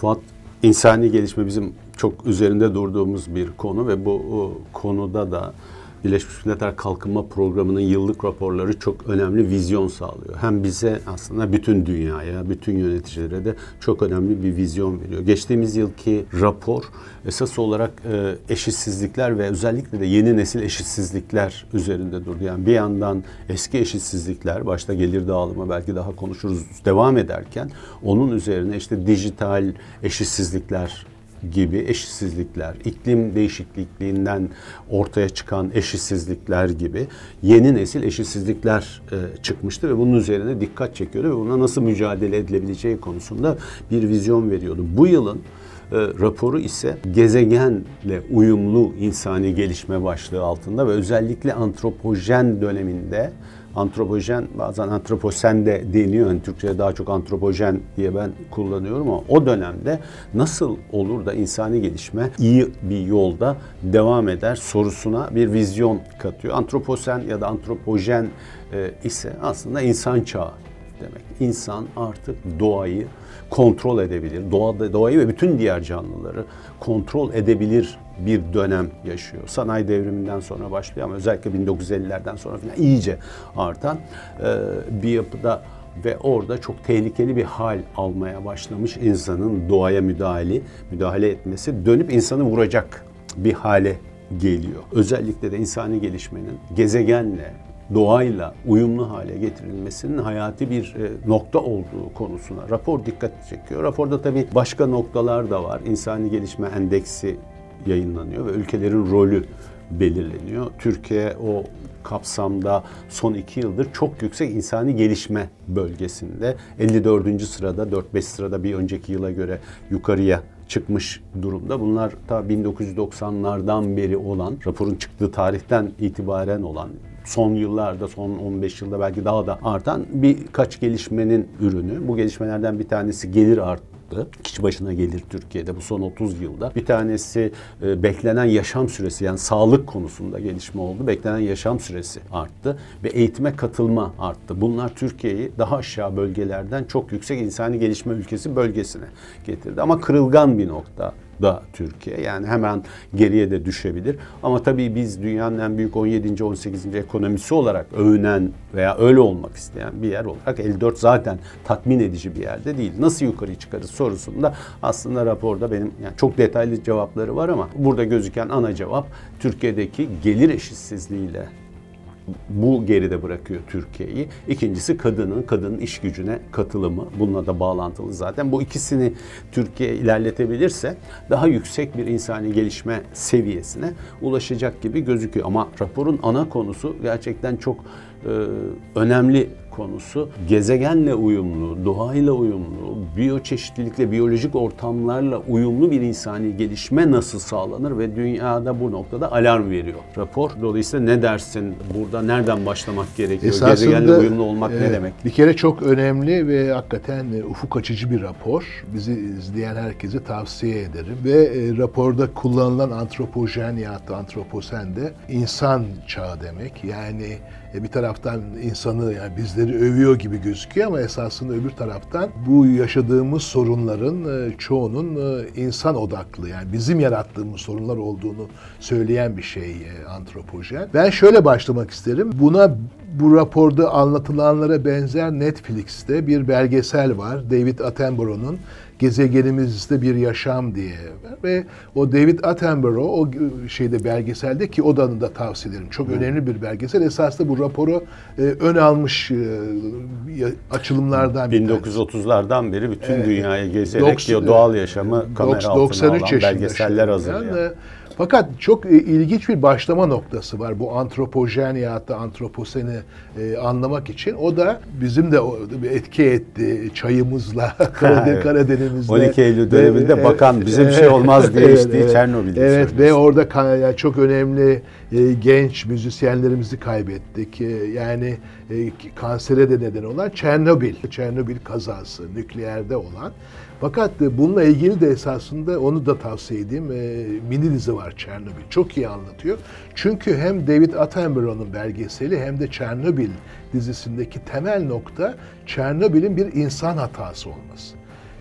Fuat, insani gelişme bizim çok üzerinde durduğumuz bir konu ve bu konuda da Birleşmiş Milletler Kalkınma Programı'nın yıllık raporları çok önemli vizyon sağlıyor. Hem bize aslında bütün dünyaya, bütün yöneticilere de çok önemli bir vizyon veriyor. Geçtiğimiz yılki rapor esas olarak e, eşitsizlikler ve özellikle de yeni nesil eşitsizlikler üzerinde durdu. Yani bir yandan eski eşitsizlikler, başta gelir dağılımı belki daha konuşuruz, devam ederken onun üzerine işte dijital eşitsizlikler gibi eşitsizlikler, iklim değişikliğinden ortaya çıkan eşitsizlikler gibi yeni nesil eşitsizlikler e, çıkmıştı ve bunun üzerine dikkat çekiyordu ve buna nasıl mücadele edilebileceği konusunda bir vizyon veriyordu. Bu yılın e, raporu ise gezegenle uyumlu insani gelişme başlığı altında ve özellikle antropojen döneminde antropojen bazen antroposen de deniyor. Yani Türkçe'de daha çok antropojen diye ben kullanıyorum ama o dönemde nasıl olur da insani gelişme iyi bir yolda devam eder sorusuna bir vizyon katıyor. Antroposen ya da antropojen e, ise aslında insan çağı demek. İnsan artık doğayı kontrol edebilir. Doğada, doğayı ve bütün diğer canlıları kontrol edebilir bir dönem yaşıyor. Sanayi devriminden sonra başlıyor ama özellikle 1950'lerden sonra falan iyice artan e, bir yapıda ve orada çok tehlikeli bir hal almaya başlamış insanın doğaya müdahale müdahale etmesi dönüp insanı vuracak bir hale geliyor. Özellikle de insani gelişmenin gezegenle doğayla uyumlu hale getirilmesinin hayati bir e, nokta olduğu konusuna rapor dikkat çekiyor. Raporda tabii başka noktalar da var. İnsani gelişme endeksi yayınlanıyor ve ülkelerin rolü belirleniyor. Türkiye o kapsamda son iki yıldır çok yüksek insani gelişme bölgesinde 54. sırada 4-5 sırada bir önceki yıla göre yukarıya çıkmış durumda. Bunlar ta 1990'lardan beri olan, raporun çıktığı tarihten itibaren olan son yıllarda, son 15 yılda belki daha da artan birkaç gelişmenin ürünü. Bu gelişmelerden bir tanesi gelir art Kişi başına gelir Türkiye'de bu son 30 yılda. Bir tanesi e, beklenen yaşam süresi yani sağlık konusunda gelişme oldu. Beklenen yaşam süresi arttı ve eğitime katılma arttı. Bunlar Türkiye'yi daha aşağı bölgelerden çok yüksek insani gelişme ülkesi bölgesine getirdi. Ama kırılgan bir nokta da Türkiye. Yani hemen geriye de düşebilir. Ama tabii biz dünyanın en büyük 17. 18. ekonomisi olarak övünen veya öyle olmak isteyen bir yer olarak 54 zaten tatmin edici bir yerde değil. Nasıl yukarı çıkarız sorusunda aslında raporda benim yani çok detaylı cevapları var ama burada gözüken ana cevap Türkiye'deki gelir eşitsizliğiyle bu geride bırakıyor Türkiye'yi. İkincisi kadının, kadının iş gücüne katılımı. Bununla da bağlantılı zaten. Bu ikisini Türkiye ilerletebilirse daha yüksek bir insani gelişme seviyesine ulaşacak gibi gözüküyor. Ama raporun ana konusu gerçekten çok e, önemli konusu gezegenle uyumlu, doğayla uyumlu, biyoçeşitlilikle, biyolojik ortamlarla uyumlu bir insani gelişme nasıl sağlanır ve dünyada bu noktada alarm veriyor rapor. Dolayısıyla ne dersin? Burada nereden başlamak gerekiyor? Esasında, gezegenle uyumlu olmak e, ne demek? Bir kere çok önemli ve hakikaten e, ufuk açıcı bir rapor. Bizi izleyen herkese tavsiye ederim. Ve e, raporda kullanılan antropojen ya da antroposen de insan çağı demek. Yani e, bir taraftan insanı yani bizleri övüyor gibi gözüküyor ama esasında öbür taraftan bu yaşadığımız sorunların e, çoğunun e, insan odaklı yani bizim yarattığımız sorunlar olduğunu söyleyen bir şey antropojen. Ben şöyle başlamak isterim. Buna bu raporda anlatılanlara benzer Netflix'te bir belgesel var. David Attenborough'un Gezegenimizde Bir Yaşam diye ve o David Attenborough o şeyde belgeselde ki o da da tavsiye ederim. Çok hmm. önemli bir belgesel. Esasında bu raporu e, ön almış e, açılımlardan bir 1930'lardan beri bütün evet. dünyaya gezerek 90, doğal yaşamı kamera altına alan belgeseller hazırlıyor. Yani, fakat çok e, ilginç bir başlama noktası var bu antropojen ya da antroposeni e, anlamak için. O da bizim de etki etti çayımızla, Karadeniz, Karadeniz'de. 12 Eylül döneminde e, bakan bize bir şey olmaz diye evet, işte evet, Çernobil'de Evet ve orada yani çok önemli e, genç müzisyenlerimizi kaybettik. E, yani e, kansere de neden olan Çernobil, Çernobil kazası, nükleerde olan. Fakat bununla ilgili de esasında onu da tavsiye edeyim. E, mini dizi var Çernobil. Çok iyi anlatıyor. Çünkü hem David Attenborough'un belgeseli hem de Çernobil dizisindeki temel nokta Çernobil'in bir insan hatası olması.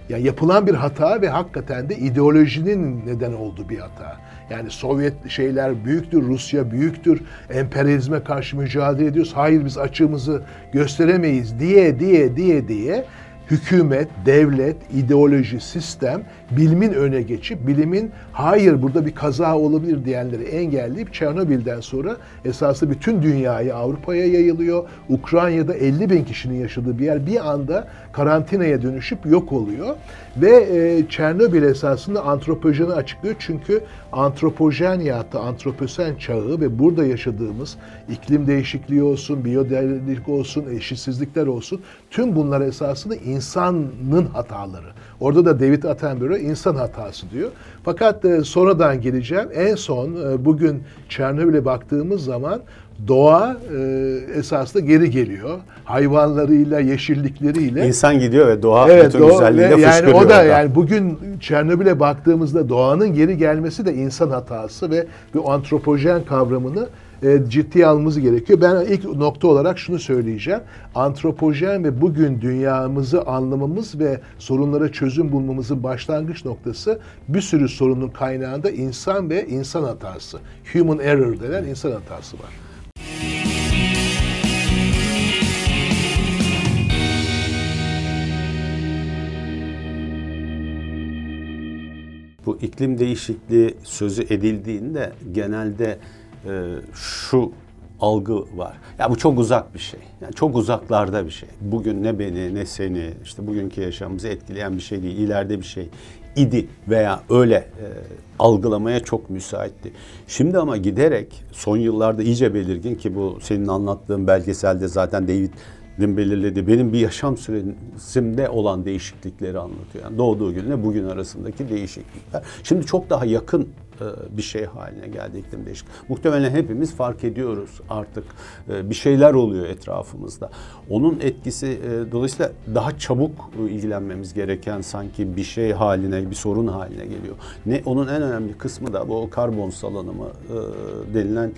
Yani yapılan bir hata ve hakikaten de ideolojinin neden olduğu bir hata. Yani Sovyet şeyler büyüktür, Rusya büyüktür, emperyalizme karşı mücadele ediyoruz. Hayır biz açığımızı gösteremeyiz diye diye diye diye hükümet, devlet, ideoloji, sistem bilimin öne geçip bilimin hayır burada bir kaza olabilir diyenleri engelleyip Çernobil'den sonra esaslı bütün dünyayı Avrupa'ya yayılıyor. Ukrayna'da 50 bin kişinin yaşadığı bir yer bir anda karantinaya dönüşüp yok oluyor. Ve e, Çernobil esasında antropojeni açıklıyor. Çünkü antropojen ya da antroposen çağı ve burada yaşadığımız iklim değişikliği olsun, biyodellik olsun, eşitsizlikler olsun tüm bunlar esasında insanın hataları. Orada da David Attenborough insan hatası diyor. Fakat e, sonradan geleceğim. En son e, bugün Çernobil'e baktığımız zaman doğa e, esasında geri geliyor. Hayvanlarıyla, yeşillikleriyle. İnsan gidiyor ve doğa evet, bütün doğa, güzelliğiyle yani fışkırıyor. o da orada. yani bugün Çernobil'e baktığımızda doğanın geri gelmesi de insan hatası ve bu antropojen kavramını e, ciddiye almamız gerekiyor. Ben ilk nokta olarak şunu söyleyeceğim. Antropojen ve bugün dünyamızı anlamamız ve sorunlara çözüm bulmamızın başlangıç noktası bir sürü sorunun kaynağında insan ve insan hatası. Human error denen insan hatası var. Bu iklim değişikliği sözü edildiğinde genelde e, şu algı var. Ya bu çok uzak bir şey. Yani çok uzaklarda bir şey. Bugün ne beni ne seni işte bugünkü yaşamımızı etkileyen bir şey değil. İleride bir şey idi veya öyle e, algılamaya çok müsaitti. Şimdi ama giderek son yıllarda iyice belirgin ki bu senin anlattığın belgeselde zaten David belirledi. Benim bir yaşam süresimde olan değişiklikleri anlatıyor. Yani doğduğu günle bugün arasındaki değişiklikler. Şimdi çok daha yakın e, bir şey haline geldi iklim değişikliği. Muhtemelen hepimiz fark ediyoruz artık e, bir şeyler oluyor etrafımızda. Onun etkisi e, dolayısıyla daha çabuk ilgilenmemiz gereken sanki bir şey haline, bir sorun haline geliyor. Ne onun en önemli kısmı da bu karbon salınımı denilen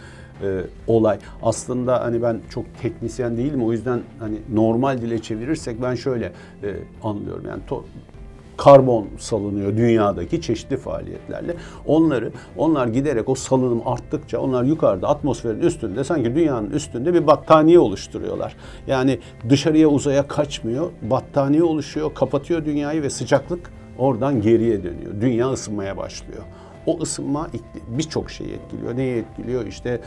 e, olay. Aslında hani ben çok teknisyen değilim o yüzden hani normal dile çevirirsek ben şöyle e, anlıyorum. Yani to, karbon salınıyor dünyadaki çeşitli faaliyetlerle. Onları onlar giderek o salınım arttıkça onlar yukarıda atmosferin üstünde sanki dünyanın üstünde bir battaniye oluşturuyorlar. Yani dışarıya uzaya kaçmıyor. Battaniye oluşuyor, kapatıyor dünyayı ve sıcaklık oradan geriye dönüyor. Dünya ısınmaya başlıyor. O ısınma birçok şeyi etkiliyor. Neyi etkiliyor? İşte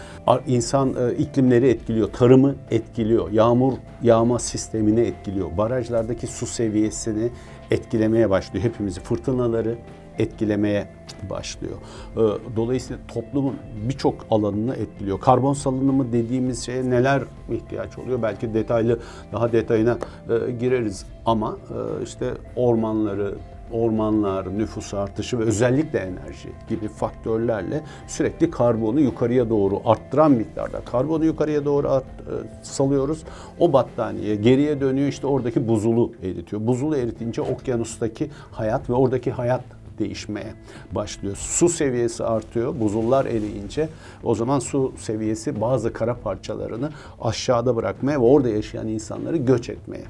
insan e, iklimleri etkiliyor, tarımı etkiliyor, yağmur yağma sistemini etkiliyor, barajlardaki su seviyesini etkilemeye başlıyor. Hepimizi fırtınaları etkilemeye başlıyor. E, dolayısıyla toplumun birçok alanını etkiliyor. Karbon salınımı dediğimiz şeye neler ihtiyaç oluyor? Belki detaylı daha detayına e, gireriz ama işte ormanları, ormanlar, nüfus artışı ve özellikle enerji gibi faktörlerle sürekli karbonu yukarıya doğru arttıran miktarda karbonu yukarıya doğru art, e, salıyoruz. O battaniye geriye dönüyor işte oradaki buzulu eritiyor. Buzulu eritince okyanustaki hayat ve oradaki hayat değişmeye başlıyor. Su seviyesi artıyor. Buzullar eriyince o zaman su seviyesi bazı kara parçalarını aşağıda bırakmaya ve orada yaşayan insanları göç etmeye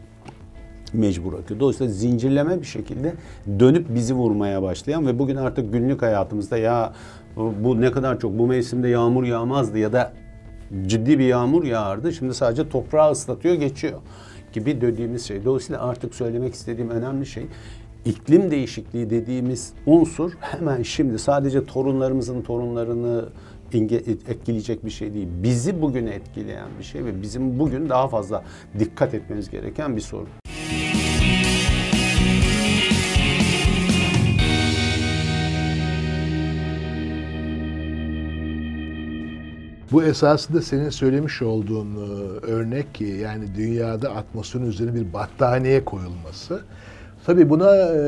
mecbur akıyor. Dolayısıyla zincirleme bir şekilde dönüp bizi vurmaya başlayan ve bugün artık günlük hayatımızda ya bu ne kadar çok bu mevsimde yağmur yağmazdı ya da ciddi bir yağmur yağardı. Şimdi sadece toprağı ıslatıyor geçiyor gibi dediğimiz şey. Dolayısıyla artık söylemek istediğim önemli şey iklim değişikliği dediğimiz unsur hemen şimdi sadece torunlarımızın torunlarını etkileyecek bir şey değil. Bizi bugün etkileyen bir şey ve bizim bugün daha fazla dikkat etmemiz gereken bir sorun. Bu esasında senin söylemiş olduğun e, örnek ki yani dünyada atmosferin üzerine bir battaniye koyulması. Tabii buna e,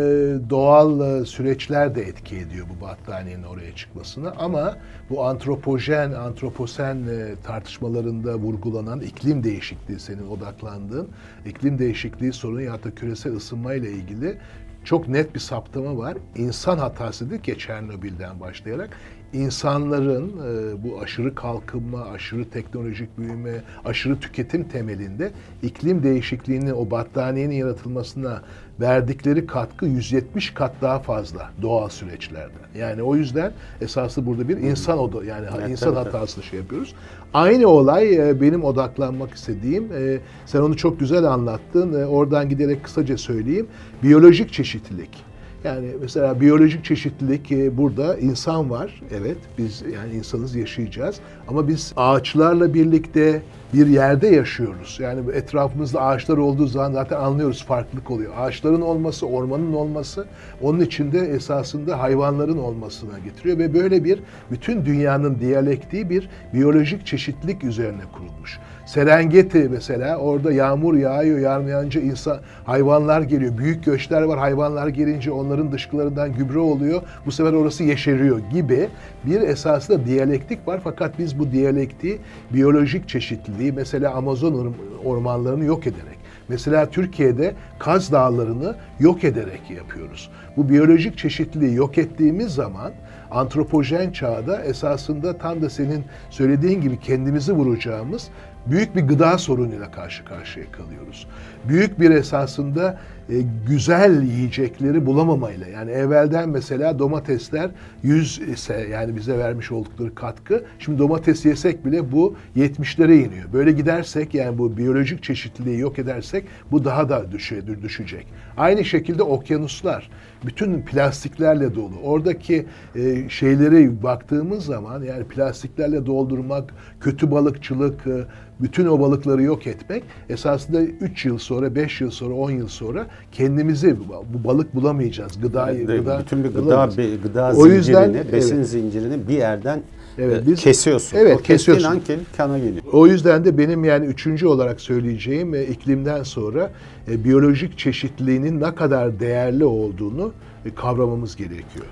doğal e, süreçler de etki ediyor bu battaniyenin oraya çıkmasına ama bu antropojen, antroposen tartışmalarında vurgulanan iklim değişikliği senin odaklandığın iklim değişikliği sorunu ya da küresel ısınma ile ilgili çok net bir saptama var. İnsan hatası dedik ya Çernobil'den başlayarak insanların e, bu aşırı kalkınma, aşırı teknolojik büyüme, aşırı tüketim temelinde iklim değişikliğinin o battaniyenin yaratılmasına verdikleri katkı 170 kat daha fazla doğal süreçlerden. Yani o yüzden esaslı burada bir insan oda yani Evet, insan tabii, hatası şey yapıyoruz. Aynı olay e, benim odaklanmak istediğim e, sen onu çok güzel anlattın. E, Oradan giderek kısaca söyleyeyim. Biyolojik çeşitlilik. Yani mesela biyolojik çeşitlilik e, burada insan var. Evet biz yani insanız yaşayacağız. Ama biz ağaçlarla birlikte bir yerde yaşıyoruz. Yani etrafımızda ağaçlar olduğu zaman zaten anlıyoruz farklılık oluyor. Ağaçların olması, ormanın olması onun içinde esasında hayvanların olmasına getiriyor ve böyle bir bütün dünyanın diyalektiği bir biyolojik çeşitlilik üzerine kurulmuş. Serengeti mesela orada yağmur yağıyor, yağmayanca insan hayvanlar geliyor. Büyük göçler var. Hayvanlar gelince onların dışkılarından gübre oluyor. Bu sefer orası yeşeriyor gibi bir esasında diyalektik var. Fakat biz bu diyalektiği biyolojik çeşitliliği mesela Amazon orm- ormanlarını yok ederek Mesela Türkiye'de Kaz Dağları'nı yok ederek yapıyoruz. Bu biyolojik çeşitliliği yok ettiğimiz zaman antropojen çağda esasında tam da senin söylediğin gibi kendimizi vuracağımız büyük bir gıda sorunuyla karşı karşıya kalıyoruz. Büyük bir esasında e, güzel yiyecekleri bulamamayla yani evvelden mesela domatesler 100 ise yani bize vermiş oldukları katkı şimdi domates yesek bile bu 70'lere iniyor. Böyle gidersek yani bu biyolojik çeşitliliği yok edersek bu daha da düşe, düşecek. Aynı şekilde okyanuslar bütün plastiklerle dolu. Oradaki e, şeylere baktığımız zaman yani plastiklerle doldurmak, kötü balıkçılık, e, bütün o balıkları yok etmek esasında 3 yıl sonra, 5 yıl sonra, 10 yıl sonra kendimizi bu balık bulamayacağız. Gıdayı, Evet, gıda bütün bir gıda bir gıda O yüzden, zincirini, besin evet. zincirini bir yerden Evet, e, biz- kesiyorsun. Evet, o kesiyorsun. an kana geliyor. O yüzden de benim yani üçüncü olarak söyleyeceğim e, iklimden sonra e, biyolojik çeşitliliğinin ne kadar değerli olduğunu e, kavramamız gerekiyor.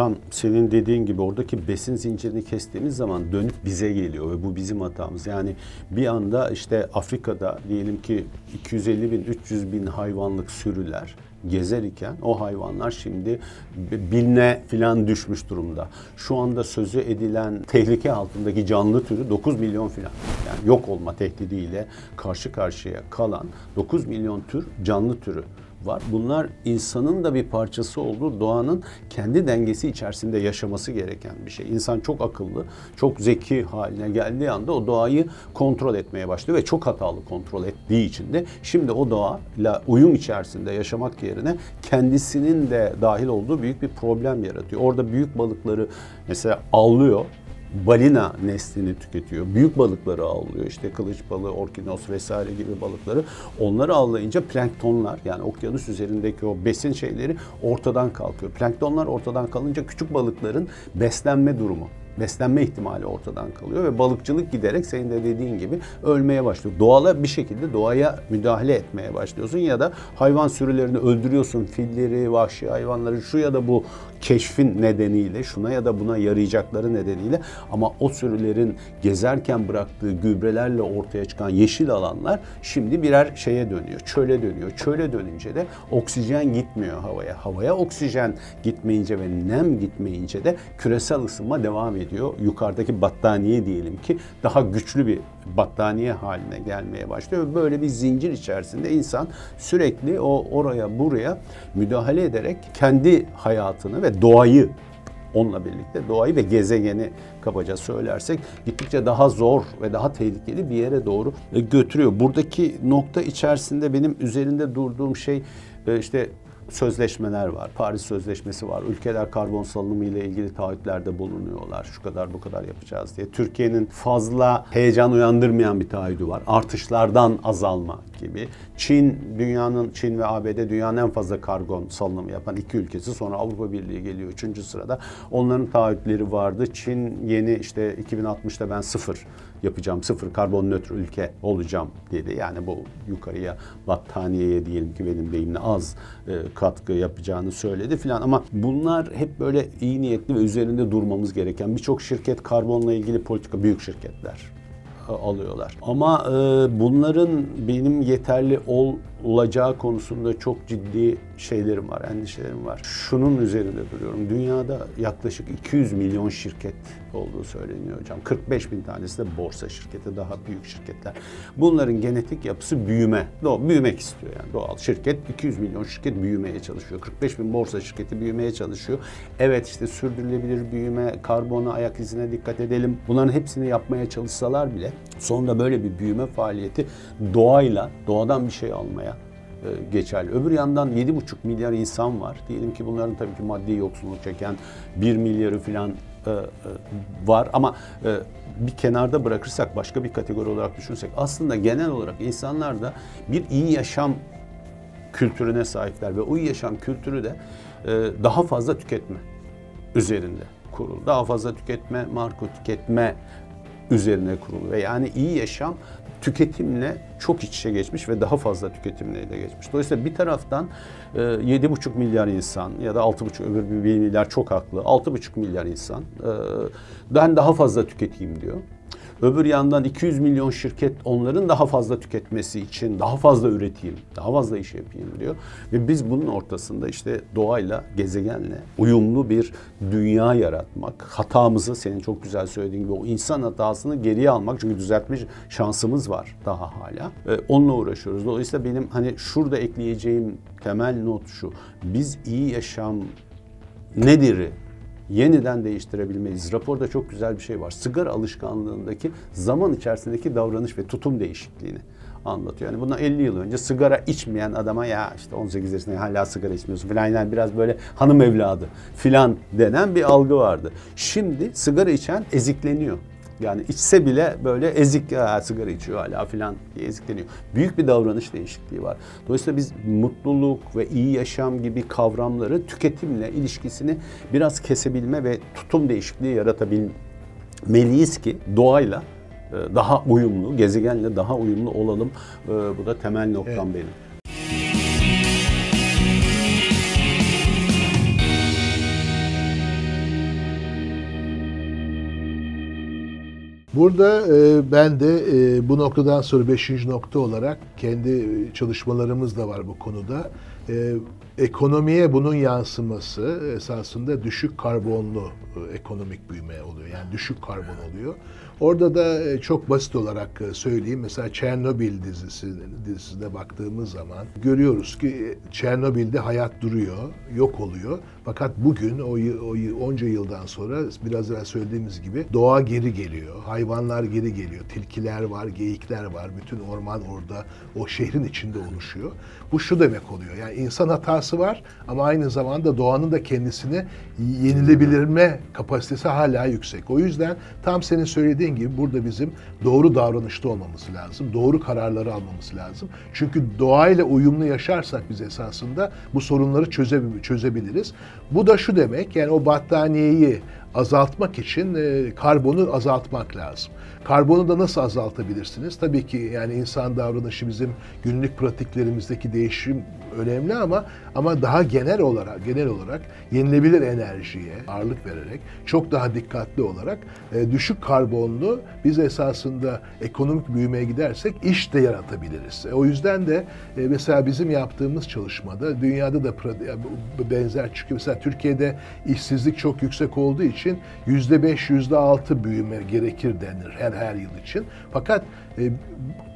Tam senin dediğin gibi oradaki besin zincirini kestiğimiz zaman dönüp bize geliyor ve bu bizim hatamız. Yani bir anda işte Afrika'da diyelim ki 250 bin, 300 bin hayvanlık sürüler gezer iken o hayvanlar şimdi biline filan düşmüş durumda. Şu anda sözü edilen tehlike altındaki canlı türü 9 milyon filan. Yani yok olma tehdidiyle karşı karşıya kalan 9 milyon tür canlı türü var. Bunlar insanın da bir parçası olduğu doğanın kendi dengesi içerisinde yaşaması gereken bir şey. İnsan çok akıllı, çok zeki haline geldiği anda o doğayı kontrol etmeye başlıyor ve çok hatalı kontrol ettiği için de şimdi o doğayla uyum içerisinde yaşamak yerine kendisinin de dahil olduğu büyük bir problem yaratıyor. Orada büyük balıkları mesela avlıyor balina neslini tüketiyor. Büyük balıkları avlıyor. İşte kılıç balığı, orkinos vesaire gibi balıkları. Onları avlayınca planktonlar yani okyanus üzerindeki o besin şeyleri ortadan kalkıyor. Planktonlar ortadan kalınca küçük balıkların beslenme durumu beslenme ihtimali ortadan kalıyor ve balıkçılık giderek senin de dediğin gibi ölmeye başlıyor. Doğala bir şekilde doğaya müdahale etmeye başlıyorsun ya da hayvan sürülerini öldürüyorsun. Filleri, vahşi hayvanları şu ya da bu keşfin nedeniyle şuna ya da buna yarayacakları nedeniyle ama o sürülerin gezerken bıraktığı gübrelerle ortaya çıkan yeşil alanlar şimdi birer şeye dönüyor. Çöle dönüyor. Çöle dönünce de oksijen gitmiyor havaya. Havaya oksijen gitmeyince ve nem gitmeyince de küresel ısınma devam ediyor. Yukarıdaki battaniye diyelim ki daha güçlü bir battaniye haline gelmeye başlıyor. Böyle bir zincir içerisinde insan sürekli o oraya buraya müdahale ederek kendi hayatını ve doğayı onunla birlikte doğayı ve gezegeni kabaca söylersek gittikçe daha zor ve daha tehlikeli bir yere doğru e, götürüyor. Buradaki nokta içerisinde benim üzerinde durduğum şey e, işte sözleşmeler var. Paris Sözleşmesi var. Ülkeler karbon salınımı ile ilgili taahhütlerde bulunuyorlar. Şu kadar bu kadar yapacağız diye. Türkiye'nin fazla heyecan uyandırmayan bir taahhüdü var. Artışlardan azalma gibi. Çin dünyanın Çin ve ABD dünyanın en fazla karbon salınımı yapan iki ülkesi. Sonra Avrupa Birliği geliyor üçüncü sırada. Onların taahhütleri vardı. Çin yeni işte 2060'ta ben sıfır yapacağım, sıfır karbon nötr ülke olacağım dedi. Yani bu yukarıya battaniyeye diyelim ki benim deyimle az e, katkı yapacağını söyledi filan. Ama bunlar hep böyle iyi niyetli ve üzerinde durmamız gereken birçok şirket karbonla ilgili politika büyük şirketler. e, alıyorlar. Ama e, bunların benim yeterli ol olacağı konusunda çok ciddi şeylerim var, endişelerim var. Şunun üzerinde duruyorum. Dünyada yaklaşık 200 milyon şirket olduğu söyleniyor hocam. 45 bin tanesi de borsa şirketi, daha büyük şirketler. Bunların genetik yapısı büyüme. Do büyümek istiyor yani doğal. Şirket 200 milyon şirket büyümeye çalışıyor. 45 bin borsa şirketi büyümeye çalışıyor. Evet işte sürdürülebilir büyüme, karbona ayak izine dikkat edelim. Bunların hepsini yapmaya çalışsalar bile sonunda böyle bir büyüme faaliyeti doğayla, doğadan bir şey almaya geçerli. Öbür yandan 7,5 milyar insan var. Diyelim ki bunların tabii ki maddi yoksulluk çeken 1 milyarı falan e, e, var ama bir kenarda bırakırsak başka bir kategori olarak düşünsek aslında genel olarak insanlar da bir iyi yaşam kültürüne sahipler ve o iyi yaşam kültürü de daha fazla tüketme üzerinde kurulu. Daha fazla tüketme, marka tüketme üzerine kurulu ve yani iyi yaşam tüketimle çok iç içe geçmiş ve daha fazla tüketimle de geçmiş. Dolayısıyla bir taraftan 7,5 e, milyar insan ya da 6,5 öbür bir milyar çok haklı. 6,5 milyar insan e, ben daha fazla tüketeyim diyor. Öbür yandan 200 milyon şirket onların daha fazla tüketmesi için daha fazla üreteyim, daha fazla iş yapayım diyor. Ve biz bunun ortasında işte doğayla, gezegenle uyumlu bir dünya yaratmak, hatamızı senin çok güzel söylediğin gibi o insan hatasını geriye almak çünkü düzeltme şansımız var daha hala. Ee, onunla uğraşıyoruz. Dolayısıyla benim hani şurada ekleyeceğim temel not şu. Biz iyi yaşam nedir'i yeniden değiştirebilmeliyiz. Raporda çok güzel bir şey var. Sigara alışkanlığındaki zaman içerisindeki davranış ve tutum değişikliğini anlatıyor. Yani bundan 50 yıl önce sigara içmeyen adama ya işte 18 yaşında hala sigara içmiyorsun falan yani biraz böyle hanım evladı filan denen bir algı vardı. Şimdi sigara içen ezikleniyor. Yani içse bile böyle ezik ya, sigara içiyor hala filan diye ezikleniyor. Büyük bir davranış değişikliği var. Dolayısıyla biz mutluluk ve iyi yaşam gibi kavramları tüketimle ilişkisini biraz kesebilme ve tutum değişikliği yaratabilmeliyiz ki doğayla e, daha uyumlu, gezegenle daha uyumlu olalım. E, bu da temel noktam evet. benim. Burada e, ben de e, bu noktadan sonra beşinci nokta olarak kendi çalışmalarımız da var bu konuda. E, ekonomiye bunun yansıması esasında düşük karbonlu e, ekonomik büyüme oluyor. Yani düşük karbon oluyor. Orada da e, çok basit olarak e, söyleyeyim. Mesela Çernobil dizisi dizisine baktığımız zaman görüyoruz ki Çernobil'de hayat duruyor, yok oluyor. Fakat bugün o, o onca yıldan sonra biraz evvel söylediğimiz gibi doğa geri geliyor. Hayvanlar geri geliyor. Tilkiler var, geyikler var. Bütün orman orada o şehrin içinde oluşuyor. Bu şu demek oluyor. Yani insan hatası var ama aynı zamanda doğanın da kendisini yenilebilirme kapasitesi hala yüksek. O yüzden tam senin söylediğin gibi burada bizim doğru davranışta olmamız lazım. Doğru kararları almamız lazım. Çünkü doğayla uyumlu yaşarsak biz esasında bu sorunları çöze, çözebiliriz. Bu da şu demek yani o battaniyeyi azaltmak için e, karbonu azaltmak lazım. Karbonu da nasıl azaltabilirsiniz? Tabii ki yani insan davranışı bizim günlük pratiklerimizdeki değişim önemli ama ama daha genel olarak genel olarak yenilebilir enerjiye ağırlık vererek çok daha dikkatli olarak e, düşük karbonlu biz esasında ekonomik büyümeye gidersek iş de yaratabiliriz. E, o yüzden de e, mesela bizim yaptığımız çalışmada dünyada da benzer çünkü mesela Türkiye'de işsizlik çok yüksek olduğu için yüzde beş yüzde altı büyüme gerekir denir her her yıl için. Fakat e,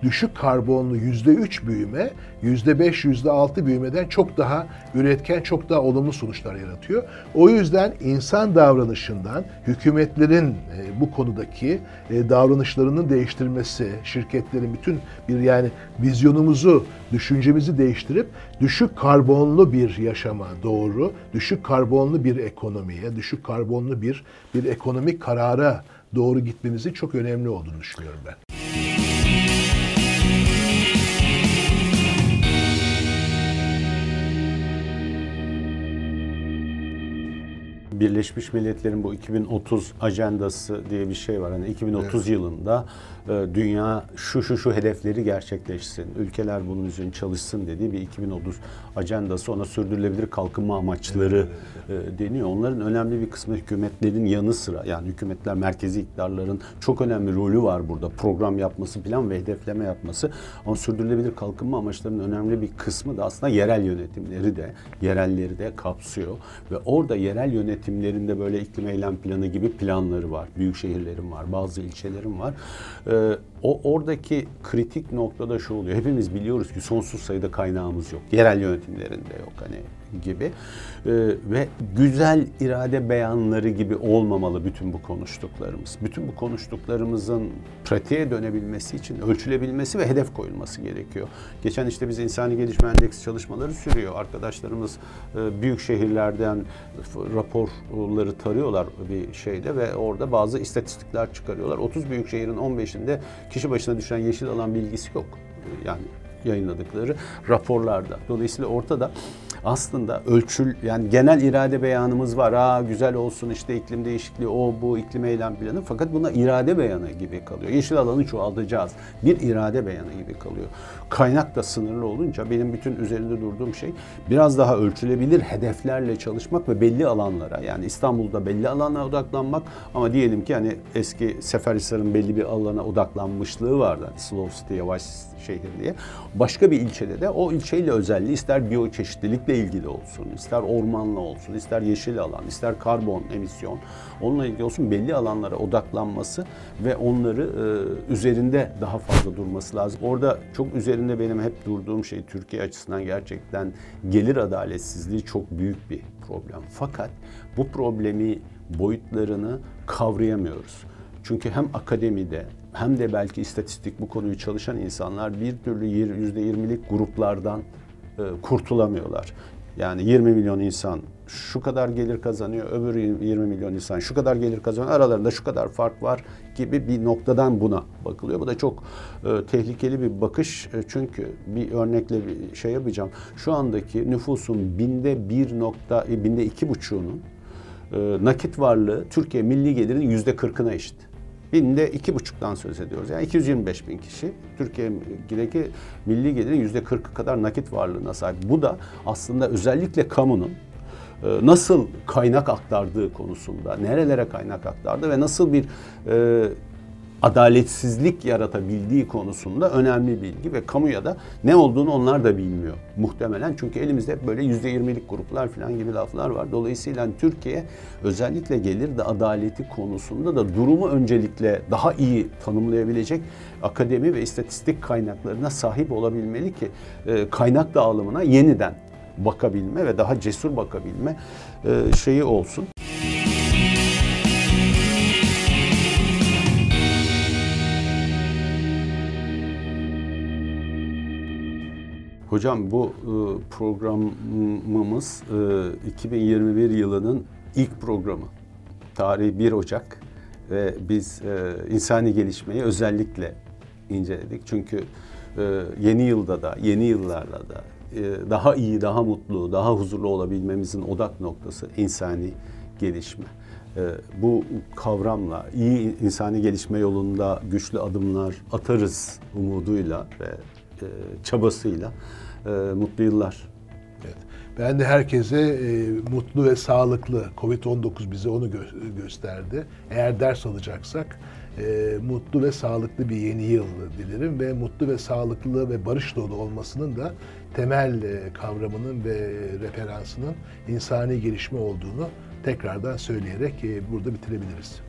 düşük karbonlu yüzde üç büyüme, yüzde beş, yüzde altı büyümeden çok daha üretken, çok daha olumlu sonuçlar yaratıyor. O yüzden insan davranışından hükümetlerin e, bu konudaki e, davranışlarının değiştirmesi, şirketlerin bütün bir yani vizyonumuzu, düşüncemizi değiştirip düşük karbonlu bir yaşama doğru, düşük karbonlu bir ekonomiye, düşük karbonlu bir bir ekonomik karara doğru gitmemizi çok önemli olduğunu düşünüyorum ben. Birleşmiş Milletler'in bu 2030 ajandası diye bir şey var. Hani 2030 evet. yılında e, dünya şu şu şu hedefleri gerçekleşsin, ülkeler bunun üzerine çalışsın dediği bir 2030 ajandası ona sürdürülebilir kalkınma amaçları evet. e, deniyor. Onların önemli bir kısmı hükümetlerin yanı sıra yani hükümetler merkezi iktidarların çok önemli rolü var burada. Program yapması, plan ve hedefleme yapması. Ama sürdürülebilir kalkınma amaçlarının önemli bir kısmı da aslında yerel yönetimleri de, yerelleri de kapsıyor. Ve orada yerel yönetimlerinde böyle iklim eylem planı gibi planları var. Büyük şehirlerin var, bazı ilçelerin var. Ee, o oradaki kritik noktada şu oluyor. Hepimiz biliyoruz ki sonsuz sayıda kaynağımız yok. Yerel yönetimlerinde yok hani gibi. Ee, ve güzel irade beyanları gibi olmamalı bütün bu konuştuklarımız. Bütün bu konuştuklarımızın pratiğe dönebilmesi için ölçülebilmesi ve hedef koyulması gerekiyor. Geçen işte biz insani gelişme endeksi çalışmaları sürüyor. Arkadaşlarımız e, büyük şehirlerden raporları tarıyorlar bir şeyde ve orada bazı istatistikler çıkarıyorlar. 30 büyük şehrin 15'inde kişi başına düşen yeşil alan bilgisi yok. Yani yayınladıkları raporlarda. Dolayısıyla ortada aslında ölçül yani genel irade beyanımız var. Aa güzel olsun işte iklim değişikliği o bu iklim eylem planı fakat buna irade beyanı gibi kalıyor. Yeşil alanı çoğaltacağız. Bir irade beyanı gibi kalıyor. Kaynak da sınırlı olunca benim bütün üzerinde durduğum şey biraz daha ölçülebilir hedeflerle çalışmak ve belli alanlara yani İstanbul'da belli alanlara odaklanmak ama diyelim ki hani eski Seferhisar'ın belli bir alana odaklanmışlığı vardı. Hani slow city, yavaş şehir diye. Başka bir ilçede de o ilçeyle özelliği ister biyoçeşitlilikle ilgili olsun, ister ormanla olsun, ister yeşil alan, ister karbon emisyon, onunla ilgili olsun belli alanlara odaklanması ve onları e, üzerinde daha fazla durması lazım. Orada çok üzerinde benim hep durduğum şey Türkiye açısından gerçekten gelir adaletsizliği çok büyük bir problem. Fakat bu problemi boyutlarını kavrayamıyoruz. Çünkü hem akademide hem de belki istatistik bu konuyu çalışan insanlar bir türlü yüzde yirmilik gruplardan kurtulamıyorlar. Yani 20 milyon insan şu kadar gelir kazanıyor, öbür 20 milyon insan şu kadar gelir kazanıyor, aralarında şu kadar fark var gibi bir noktadan buna bakılıyor. Bu da çok e, tehlikeli bir bakış e, çünkü bir örnekle bir şey yapacağım. Şu andaki nüfusun binde bir nokta, e, binde iki buçuğunun e, nakit varlığı Türkiye milli gelirinin yüzde kırkına eşit. Binde iki buçuktan söz ediyoruz. Yani 225 bin kişi Türkiye'deki milli gelirin yüzde kırkı kadar nakit varlığına sahip. Bu da aslında özellikle kamunun e, nasıl kaynak aktardığı konusunda, nerelere kaynak aktardı ve nasıl bir e, adaletsizlik yaratabildiği konusunda önemli bilgi ve kamuya da ne olduğunu onlar da bilmiyor muhtemelen. Çünkü elimizde hep böyle yüzde yirmilik gruplar falan gibi laflar var. Dolayısıyla Türkiye özellikle gelir de adaleti konusunda da durumu öncelikle daha iyi tanımlayabilecek akademi ve istatistik kaynaklarına sahip olabilmeli ki e, kaynak dağılımına yeniden bakabilme ve daha cesur bakabilme e, şeyi olsun. Hocam bu e, programımız 2021 e, yılının ilk programı. Tarihi 1 Ocak ve biz e, insani gelişmeyi özellikle inceledik. Çünkü yeni yılda da, yeni yıllarla da daha iyi, daha mutlu, daha huzurlu olabilmemizin odak noktası insani gelişme. Bu kavramla iyi insani gelişme yolunda güçlü adımlar atarız umuduyla ve çabasıyla e, mutlu yıllar. Evet. Ben de herkese e, mutlu ve sağlıklı, Covid-19 bize onu gö- gösterdi. Eğer ders alacaksak e, mutlu ve sağlıklı bir yeni yıl dilerim ve mutlu ve sağlıklı ve barış dolu olmasının da temel e, kavramının ve referansının insani gelişme olduğunu tekrardan söyleyerek e, burada bitirebiliriz.